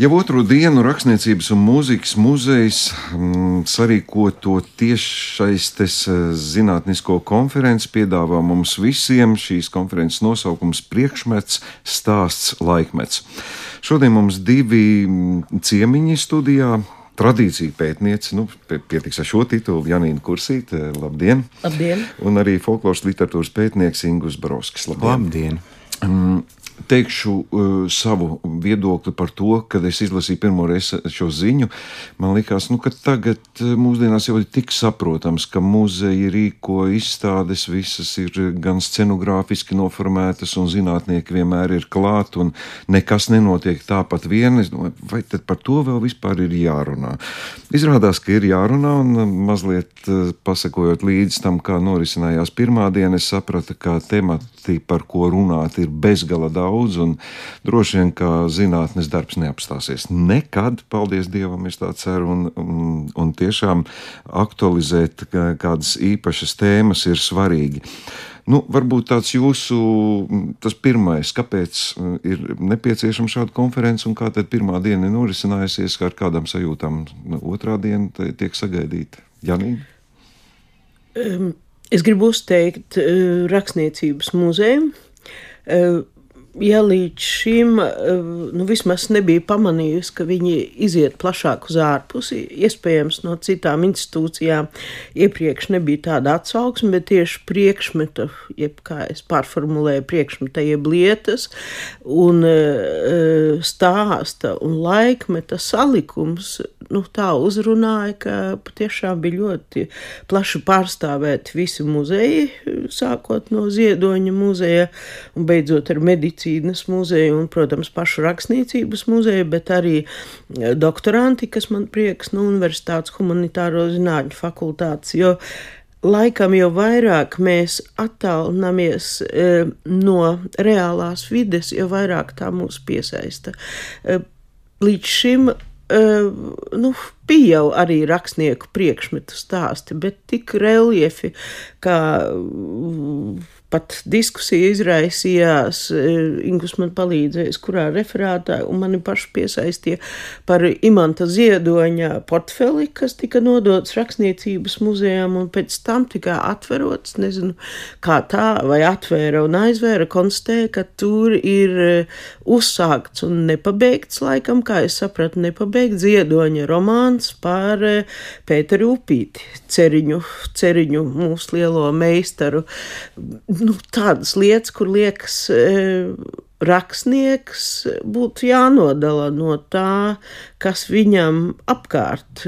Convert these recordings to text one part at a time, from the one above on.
Jau otro dienu Rakstniecības un mūzikas muzejs mm, sarīko to tiešsaistes eh, zinātnisko konferenci piedāvā mums visiem. Šīs konferences nosaukums priekšmets, stāsts, laikmets. Šodien mums divi mm, ciemiņi studijā tradīciju pētniece, nu, pietiks ar šo titulu, Janīna Kursīte, labdien! Labdien! Un arī folkloras literatūras pētnieks Ingus Brovskis, labdien! labdien. Teikšu uh, savu viedokli par to, kad es izlasīju pirmo reizi šo ziņu. Man liekas, nu, ka tagad uh, mūsdienās jau ir tik saprotams, ka muzeji rīko izstādes, visas ir gan scenogrāfiski noformētas, un zinātnieki vienmēr ir klāt, un nekas nenotiek tāpat vien. Es domāju, vai tad par to vēl vispār ir jārunā? Izrādās, ka ir jārunā, un uh, mazliet pasakojot līdz tam, kā norisinājās pirmā diena, es sapratu, ka temati, par ko runāt, ir bezgala daudz daudz, un droši vien, ka zinātnes darbs neapstāsies nekad, paldies Dievam, es tā ceru, un, un, un tiešām aktualizēt kādas īpašas tēmas ir svarīgi. Nu, varbūt tāds jūsu pirmais, kāpēc uh, ir nepieciešama šāda konference un kā tad pirmā diena ir norisinājusies, ar kādām sajūtām otrā diena tiek sagaidīta? Janīna? Um, es gribu uzteikt uh, rakstniecības muzeju. Uh, ja līdz šim eh, nu, vismaz nebija pamanījusi, ka viņi iziet plašāk uz ārpusi, iespējams, no citām institūcijām iepriekš nebija tāda atsauksme, bet tieši priekšmeta, jeb kā es pārformulēju, priekšmeta jeb lietas un eh, stāsta un laikmeta salikums, nu, tā uzrunāja, ka patiešām bija ļoti plaši pārstāvēt visi muzeji, sākot no Ziedoņa muzeja un beidzot ar medicīnu medicīnas muzeju un, protams, pašu rakstniecības muzeju, bet arī e, doktoranti, kas man prieks no Universitātes humanitāro zinātņu fakultātes, jo laikam jau vairāk mēs attālinamies e, no reālās vides, jo vairāk tā mūs piesaista. E, līdz šim e, nu, bija jau arī rakstnieku priekšmetu stāsti, bet tik reliefi, kā pat diskusija izraisījās. E, Ingus man palīdzēja, kurā referātā, un mani paši piesaistīja par imanta ziedoņa portfeli, kas tika nodots rakstniecības muzejām, un pēc tam tikai atverots, nezinu, kā tā, vai atvēra un aizvēra, konstatēja, ka tur ir e, uzsākts un nepabeigts, laikam, kā es sapratu, nepabeigts ziedoņa romāns par e, Pēteru Upīti, ceriņu, ceriņu mūsu lielo meistaru nu, tādas lietas, kur liekas, e, rakstnieks būtu jānodala no tā, kas viņam apkārt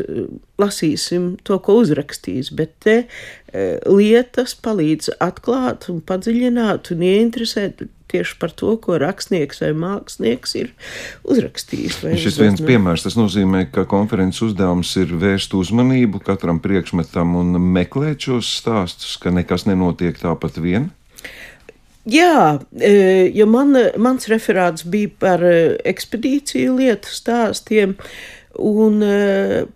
lasīsim to, ko uzrakstīs, bet te e, lietas palīdz atklāt un padziļināt un ieinteresēt tieši par to, ko rakstnieks vai mākslinieks ir uzrakstījis. Šis viens piemērs, tas nozīmē, ka konferences uzdevums ir vērst uzmanību katram priekšmetam un meklēt šos stāstus, ka nekas nenotiek tāpat vien. Jā, e, jo man, mans referāts bija par e, ekspedīciju lietu stāstiem. Un e,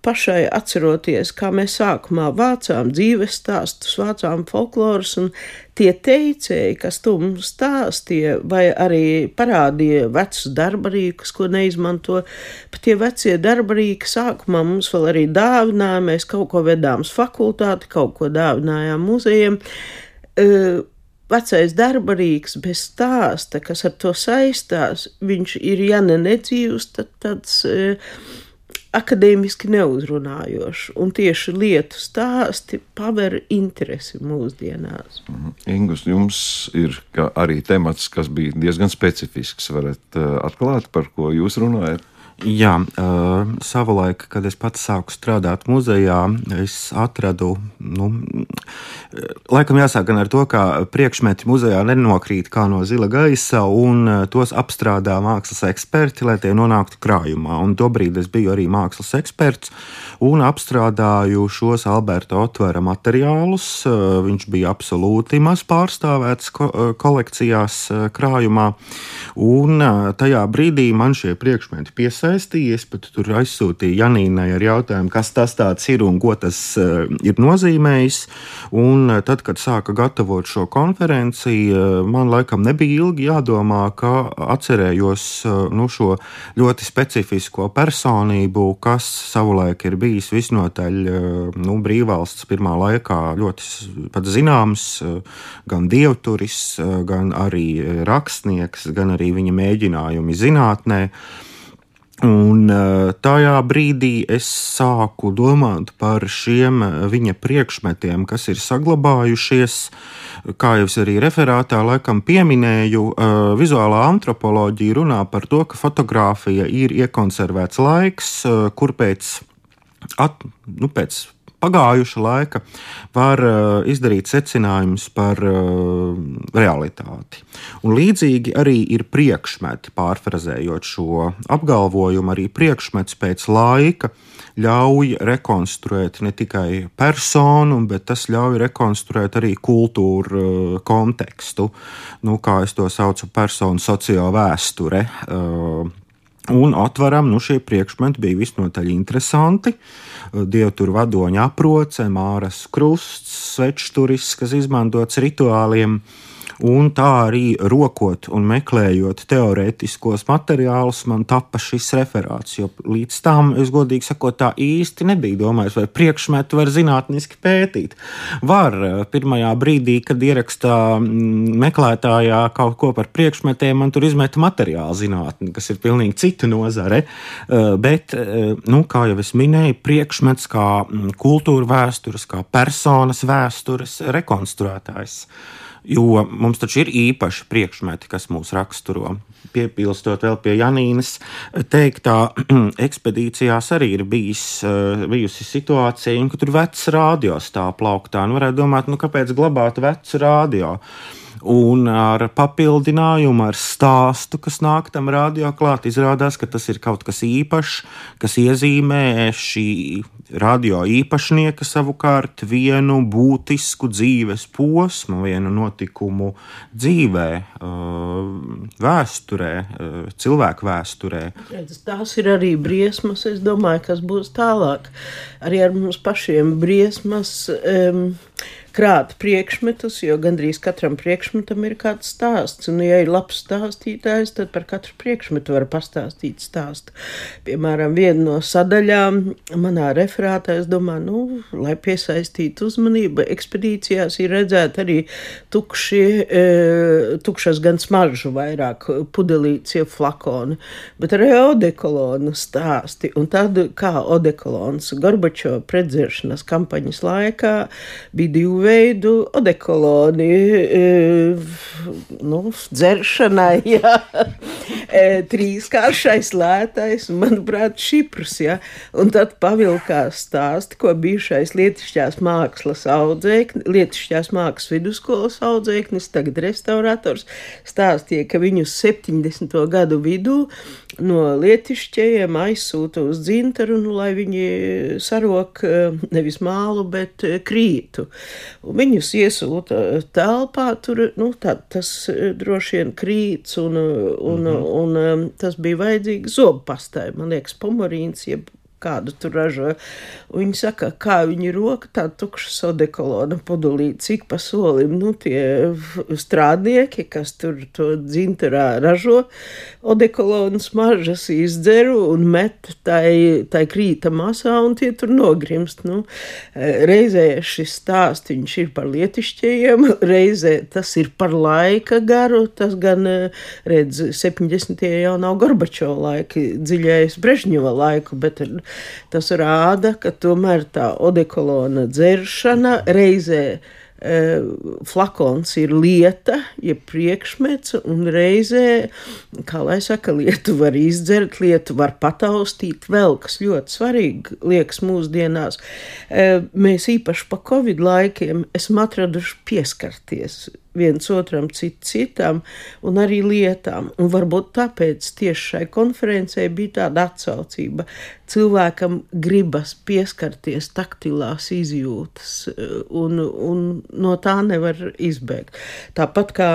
pašai atceroties, kā mēs sākumā vācām dzīves stāstus, vācām folkloras, un tie teicēji, kas to mums stāstīja, vai arī parādīja vecus darbarīkus, ko neizmanto, bet tie vecie darbarīki sākumā mums vēl arī dāvināja, mēs kaut ko vedām uz fakultāti, kaut ko dāvinājām muzejiem vecais darbarīgs bez stāsta, kas ar to saistās, viņš ir, ja ne nedzīvs, tad tāds e, akadēmiski neuzrunājošs. Un tieši lietu stāsti paver interesi mūsdienās. Mm. Ingus, jums ir arī temats, kas bija diezgan specifisks. Varat uh, atklāt, par ko jūs runājat? Jā, uh, savulaik, kad es pats sāku strādāt muzejā, es atradu, nu, laikam jāsāk ar to, ka priekšmeti muzejā nenokrīt kā no zila gaisa, un tos apstrādā mākslas eksperti, lai tie nonāktu krājumā. Un tobrīd es biju arī mākslas eksperts un apstrādāju šos Alberta Otvera materiālus. Viņš bija absolūti maz pārstāvēts ko kolekcijās krājumā, un tajā brīdī man šie priekšmeti piesaistīja iesaistījies, bet tur aizsūtīja Janīnai ar jautājumu, kas tas ir un ko tas uh, ir nozīmējis. Un uh, tad, kad sāka gatavot šo konferenci, uh, man laikam nebija ilgi jādomā, kā atcerējos uh, nu, šo ļoti specifisko personību, kas savulaik ir bijis visnotaļ uh, nu, brīvvalsts pirmā laikā ļoti pat zināms, uh, gan dievturis, uh, gan arī rakstnieks, gan arī viņa mēģinājumi zinātnē. Un tajā brīdī es sāku domāt par šiem viņa priekšmetiem, kas ir saglabājušies. Kā jau es arī referātā laikam pieminēju, vizuālā antropoloģija runā par to, ka fotografija ir iekonservēts laiks, kur pēc, at, nu, pēc pagājuša laika var uh, izdarīt secinājumus par uh, realitāti. Un līdzīgi arī ir priekšmeti, pārfrazējot šo apgalvojumu, arī priekšmets pēc laika ļauj rekonstruēt ne tikai personu, bet tas ļauj rekonstruēt arī kultūru uh, kontekstu. Nu, kā es to saucu, personu sociālo vēsture. Uh, un atveram, nu šie priekšmeti bija visnotaļ interesanti. Uh, dievturu vadoņa aproce, māras krusts, svečturis, kas izmantots rituāliem un tā arī rokot un meklējot teorētiskos materiālus, man tapa šis referāts. Jo līdz tam, es godīgi sakot, tā īsti nebija domājis, vai priekšmetu var zinātniski pētīt. Var pirmajā brīdī, kad ierakstā mm, meklētājā kaut ko par priekšmetiem, man tur izmeta materiāla zinātni, kas ir pilnīgi cita nozare. Eh, bet, eh, nu, kā jau es minēju, priekšmets kā mm, kultūra vēstures, kā personas vēstures rekonstruētājs. Jo mums taču ir īpaši priekšmeti, kas mūs raksturo. Piepilstot vēl pie Janīnas teiktā, ekspedīcijās arī ir bijis, eh, bijusi situācija, ka tur vecs rādio stāv plauktā. Nu, varētu domāt, nu, kāpēc glabāt vecu rādio? Un ar papildinājumu, ar stāstu, kas nāk tam radio klāt, izrādās, ka tas ir kaut kas īpašs, kas iezīmē šī radio īpašnieka savukārt vienu būtisku dzīves posmu, vienu notikumu dzīvē, vēsturē, cilvēku vēsturē. Tās ir arī briesmas, es domāju, kas būs tālāk. Arī ar mums pašiem briesmas. Um, krāt priekšmetus, jo gandrīz katram priekšmetam ir kāds stāsts. Un, ja ir labs stāstītājs, tad par katru priekšmetu var pastāstīt stāstu. Piemēram, viena no sadaļām manā referātā, es domāju, nu, lai piesaistītu uzmanību, ekspedīcijās ir redzēti arī tukši, e, tukšas gan smaržu vairāk pudelīts, ja flakoni, bet arī odekolonu stāsti. Un tad, kā odekolons Gorbačo predziršanas kampaņas laikā bija divi veidu odekoloni, e, nu, dzeršanai, jā, e, trīskāršais lētais, manuprāt, šiprs, jā, un tad pavilkās stāsti, ko bijušais lietišķās mākslas audzēknis, lietišķās mākslas vidusskolas audzēknis, tagad restaurators, stāstīja, ka viņu 70. gadu vidū no lietišķiem aizsūta uz dzintaru, nu, lai viņi sarok e, nevis mālu, bet krītu. Un viņus iesūta telpā, tur nu, tā, tas droši vien krīts, un, un, mm -hmm. un, un tas bija vajadzīgs zobpastai. Man liekas, pomorīns, jeb kādu tur ražoja. Viņi saka, kā viņi roka tā tukša sodekolona podulīt, cik pa solim, nu, tie strādnieki, kas tur to dzinterā ražo, odekolonu smaržas izdzeru un met tai, tai krīta masā un tie tur nogrimst. Nu, reizē šis stāstiņš ir par lietišķajiem, reizē tas ir par laika garu, tas gan, redz, 70. jau nav Gorbačo laiki, dziļais Brežņeva laiku, bet Tas rāda, ka tomēr tā odekolona dzeršana reizē e, flakons ir lieta, jeb ja priekšmets, un reizē, kā lai saka, lietu var izdzert, lietu var pataustīt. Vēl kas ļoti svarīgi liekas mūsdienās, e, mēs īpaši pa covid laikiem esam atraduši pieskarties viens otram, citu citam, un arī lietām. Un varbūt tāpēc tieši šai konferencē bija tāda atsaucība. Cilvēkam gribas pieskarties taktilās izjūtas, un, un no tā nevar izbēgt. Tāpat kā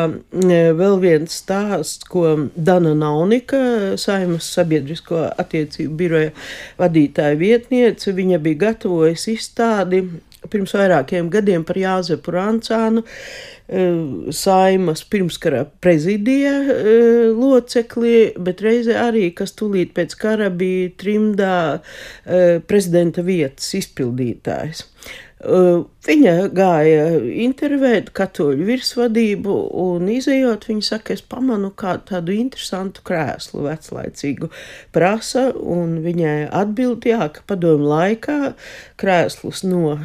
vēl viens stāsts, ko Dana Naunika, Saimas sabiedrisko attiecību biroja vadītāja vietniece, viņa bija gatavojusi izstādi pirms vairākiem gadiem par Jāzepu Rancānu, eh, saimas pirmskara prezidija eh, locekli, bet reizē arī, kas tūlīt pēc kara bija trimdā eh, prezidenta vietas izpildītājs. Viņa gāja intervēt katoļu virsvadību, un izējot, viņa saka, es pamanu kādu tādu interesantu krēslu veclaicīgu prasa, un viņai atbild, jā, ka padomu laikā krēslus no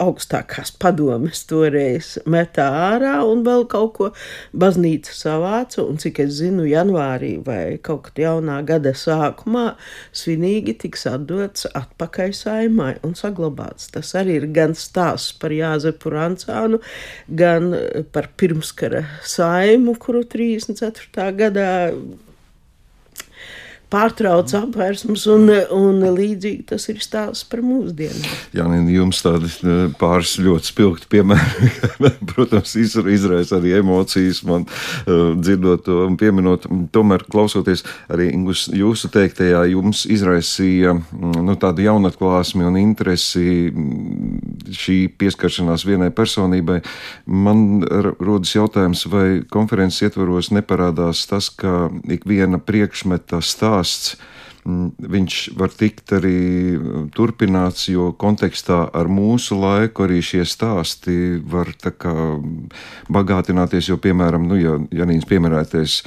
augstākās padomes toreiz metā ārā, un vēl kaut ko baznīca savāca, un cik es zinu, janvārī vai kaut kad jaunā gada sākumā svinīgi tiks atdots atpakaļ saimai un saglabāts. Tas arī ir gan stāsts par Jāzepu Rancānu, gan par pirmskara saimu, kuru 34. gadā pārtrauc apvērsums, un, un līdzīgi tas ir stāsts par mūsdienām. Jā, jums tādi pāris ļoti spilgti piemēri, protams, izraisa arī emocijas man dzirdot to un pieminot. Tomēr, klausoties arī Ingus, jūsu teiktajā, jums izraisīja nu, tādu jaunatklāsmi un interesi šī pieskaršanās vienai personībai. Man rodas jautājums, vai konferences ietvaros neparādās tas, ka ik viena priekšmeta stāsts viņš var tikt arī turpināts, jo kontekstā ar mūsu laiku arī šie stāsti var bagātināties. Jo, piemēram, nu, ja Janīns piemērēties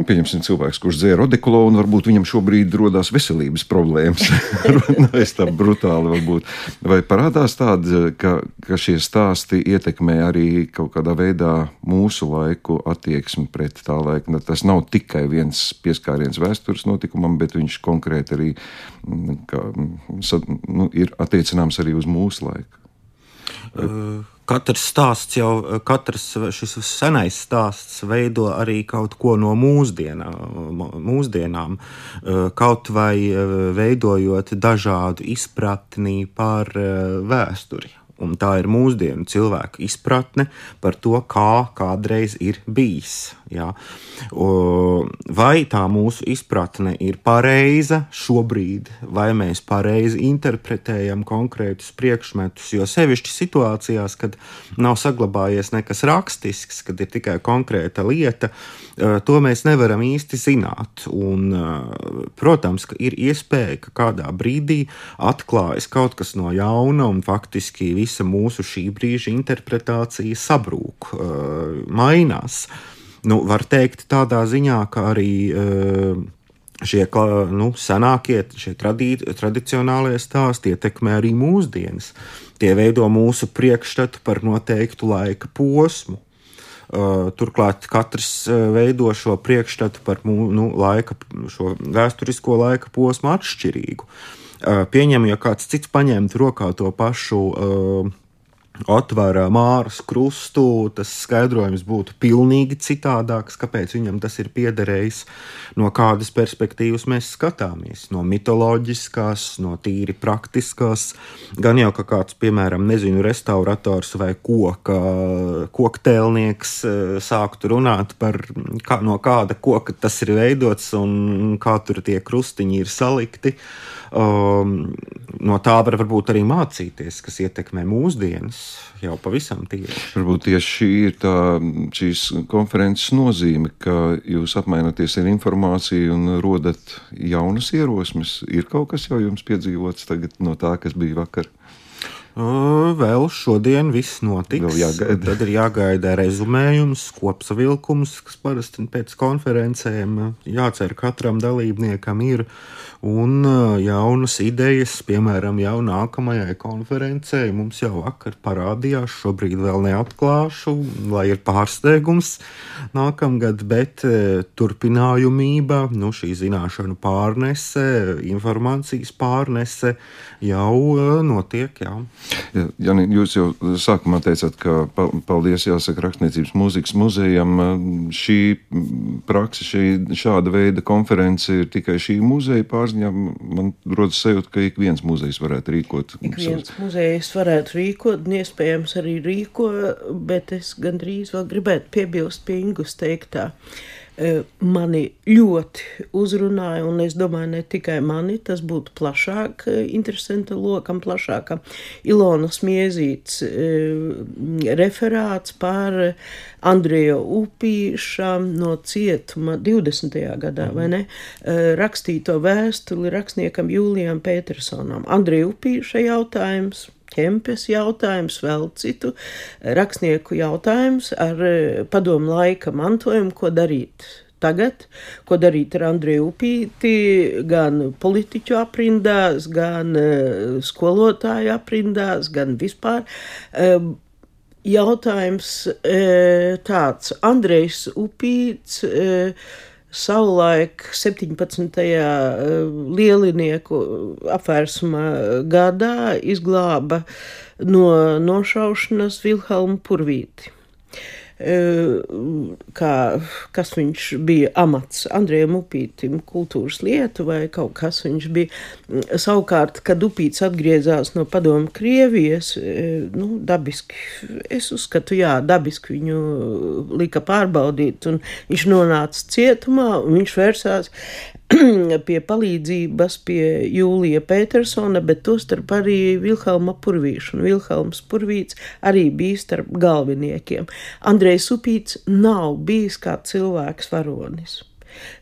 Nu, pieņemsim, cilvēks, kurš dzēra odekolo, un varbūt viņam šobrīd rodas veselības problēmas. Nu, es tā brutāli varbūt. Vai parādās tāda, ka, ka šie stāsti ietekmē arī kaut kādā veidā mūsu laiku attieksmi pret tā laika? Tas nav tikai viens pieskāriens vēstures notikumam, bet viņš konkrēti arī mm, kā, mm, nu, ir attiecināms arī uz mūsu laiku. Uh katrs stāsts jau, katrs šis senais stāsts veido arī kaut ko no mūsdienā, mūsdienām, kaut vai veidojot dažādu izpratni par vēsturi. Un tā ir mūsdienu cilvēku izpratne par to, kā kādreiz ir bijis. Ja? Vai tā mūsu izpratne ir pareiza šobrīd, vai mēs pareizi interpretējam konkrētus priekšmetus, jo sevišķi situācijās, kad nav saglabājies nekas rakstisks, kad ir tikai konkrēta lieta, to mēs nevaram īsti zināt. Un, protams, ka ir iespēja, ka kādā brīdī atklājas kaut kas no jauna un faktiski viss visa mūsu šī brīža interpretācija sabrūk, uh, mainās. Nu, var teikt, tādā ziņā, ka arī uh, šie nu, senākie, šie tradī, tradicionālie stāsti ietekmē arī mūsdienas. Tie veido mūsu priekšstatu par noteiktu laika posmu. Uh, turklāt katrs uh, veido šo priekšstatu par nu, laika, šo vēsturisko laika posmu atšķirīgu. Pieņemu, ja kāds cits paņemtu rokā to pašu atvēra Māras krustu, tas skaidrojums būtu pilnīgi citādāks. Kāpēc viņam tas ir piederējis? No kādas perspektīvas mēs skatāmies? No mitoloģiskās, no tīri praktiskās. Gan jau kā kāds, piemēram, nezinu, restaurators vai koka, koktēlnieks sāktu runāt par kā, no kāda koka tas ir veidots un kā tur tie krustiņi ir salikti. Um, no tā var varbūt arī mācīties, kas ietekmē mūsdienas jau pavisam tieši. Varbūt tieši šī ir tā, šīs konferences nozīme, ka jūs apmainaties ar informāciju un rodat jaunas ierosmes. Ir kaut kas jau jums piedzīvots tagad no tā, kas bija vakar? Vēl šodien viss notiks. Vēl jāgaida. Tad ir jāgaida rezumējums, kopsavilkums, kas parasti pēc konferencēm jācer katram dalībniekam ir. Un jaunas idejas, piemēram, jau nākamajai konferencei mums jau vakar parādījās. Šobrīd vēl neatklāšu, lai ir pārsteigums nākamgad, bet turpinājumība, nu, šī zināšanu pārnese, informācijas pārnese jau notiek. Jā. Ja, jūs jau sākumā teicāt, ka paldies jāsaka rakstniecības mūzikas muzejam. Šī praksa, šī šāda veida konference ir tikai šī muzeja pārziņā. Man rodas sajūta, ka ik viens muzejs varētu rīkot. Ik viens muzejs varētu rīkot, un iespējams arī rīko, bet es gandrīz vēl gribētu piebilst pie Ingus teiktā. Eh, mani ļoti uzrunāja, un es domāju, ne tikai mani, tas būtu plašāk, eh, interesanta lokam, plašākam. Ilonas Miezīts eh, referāts par Andriju Upīša no cietuma 20. gadā, vai ne, rakstīto vēstuli rakstniekam Jūlijam Petersonam. Andrija Upīša jautājums Kempes jautājums, vēl citu rakstnieku jautājums ar eh, padomu laika mantojumu, ko darīt tagad, ko darīt ar Andriju Upīti, gan politiķu aprindās, gan uh, skolotāju aprindās, gan vispār. Jautājums tāds, Andrejs Upīts. Savulaik 17. Eh, lielinieku apvērsuma gadā izglāba no nošaušanas Vilhelmu Purvīti kā, kas viņš bija amats Andrejam Upītim, kultūras lietu vai kaut kas viņš bija. Savukārt, kad Upīts atgriezās no padomu Krievijas, nu, dabiski, es uzskatu, jā, dabiski viņu lika pārbaudīt, un viņš nonāca cietumā, un viņš vērsās pie palīdzības pie Jūlija Petersona, bet tostarp arī Vilhelma Purvīša. Un Vilhelms Purvīts arī bija starp galveniekiem. Andrejs Upīts nav bijis kā cilvēks varonis.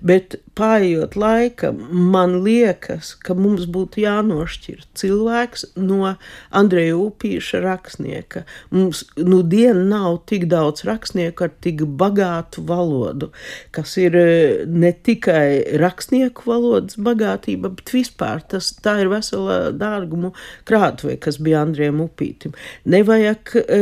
Bet paiet laikam, man liekas, ka mums būtu jānošķir cilvēks no Andreja Upīša rakstnieka. Mums nu diena nav tik daudz rakstnieku ar tik bagātu valodu, kas ir e, ne tikai rakstnieku valodas bagātība, bet vispār tas tā ir vesela dārgumu krātuve, kas bija Andrejam Upītim. Nevajag e,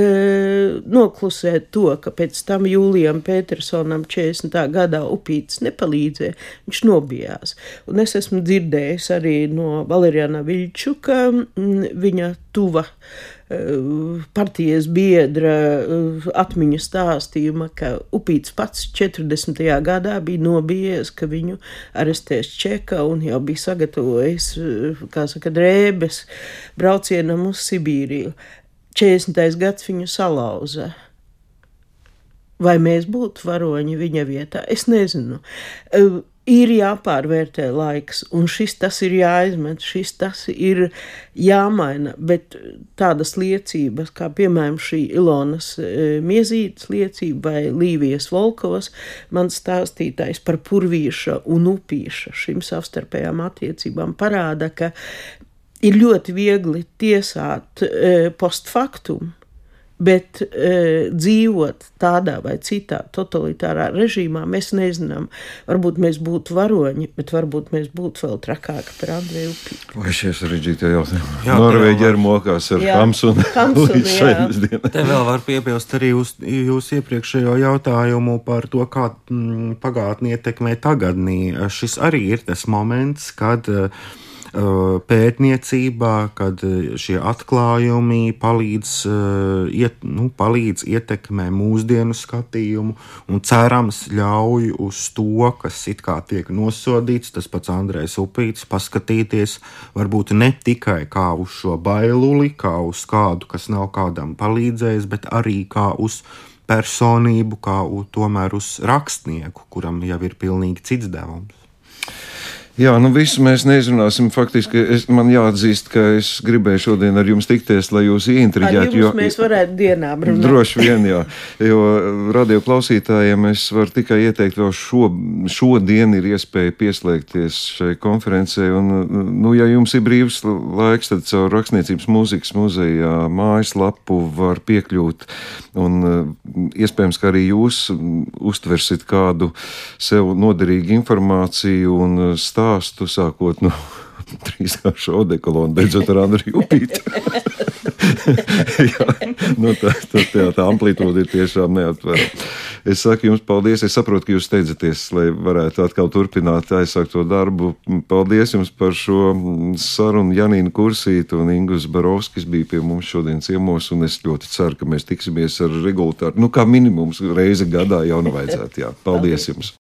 noklusēt to, ka pēc tam Jūlijam Petersonam 40. gadā Upītis ne nepalīdzēja. Viņš nobijās. Un es esmu dzirdējis arī no Valeriana Viļčuka, viņa tuva eh, partijas biedra eh, atmiņu stāstījuma, ka Upīts pats 40. gadā bija nobijies, ka viņu arestēs Čeka un jau bija sagatavojis, eh, kā saka, drēbes braucienam uz Sibīriju. 40. gads viņu salauza. Vai mēs būtu varoņi viņa vietā? Es nezinu. Ir jāpārvērtē laiks, un šis tas ir jāizmet, šis tas ir jāmaina, bet tādas liecības, kā piemēram šī Ilonas Miezītas liecība vai Līvijas Volkovas, man stāstītājs par purvīša un upīša šīm savstarpējām attiecībām parāda, ka ir ļoti viegli tiesāt postfaktumu, Bet e, dzīvot tādā vai citā totalitārā režīmā, mēs nezinām. Varbūt mēs būtu varoņi, bet varbūt mēs būtu vēl trakāki par Andreju Upīti. Vai šie sarežģītie jautājumi? Norvēģi ir mokās ar Hamsunu līdz šeit dienai. Te vēl var piebilst arī uz jūsu iepriekšējo jautājumu par to, kā mm, pagātni ietekmē tagadnī. Šis arī ir tas moments, kad Uh, pētniecībā, kad uh, šie atklājumi palīdz, uh, iet, nu, palīdz ietekmē mūsdienu skatījumu un cerams ļauj uz to, kas it kā tiek nosodīts, tas pats Andrejs Upīts, paskatīties varbūt ne tikai kā uz šo bailuli, kā uz kādu, kas nav kādam palīdzējis, bet arī kā uz personību, kā u, tomēr uz rakstnieku, kuram jau ir pilnīgi cits devums. Jā, nu visu mēs neizrunāsim. Faktiski es, man jāatzīst, ka es gribēju šodien ar jums tikties, lai jūs ieintriģētu. Jo mēs varētu dienām runāt. Droši vien, jā. Jo radio klausītājiem es varu tikai ieteikt vēl šo, šodien ir iespēja pieslēgties šai konferencē. Un, nu, ja jums ir brīvs laiks, tad caur Rakstniecības mūzikas muzeja mājaslapu var piekļūt. Un iespējams, ka arī jūs uztversit kādu sev noderīgu informāciju un stāstu stāstu, sākot no trīskārša odekolona, beidzot ar Andriju Upīti. jā, nu tā, tā, tā, tā amplitūda ir tiešām neatverama. Es saku jums paldies. Es saprotu, ka jūs steidzaties, lai varētu atkal turpināt aizsākt to darbu. Paldies jums par šo sarunu. Janīna Kursīta un Ingus Barovskis bija pie mums šodien ciemos, un es ļoti ceru, ka mēs tiksimies ar regulāru, nu kā minimums reizi gadā jau nu vajadzētu. Jā. Paldies jums!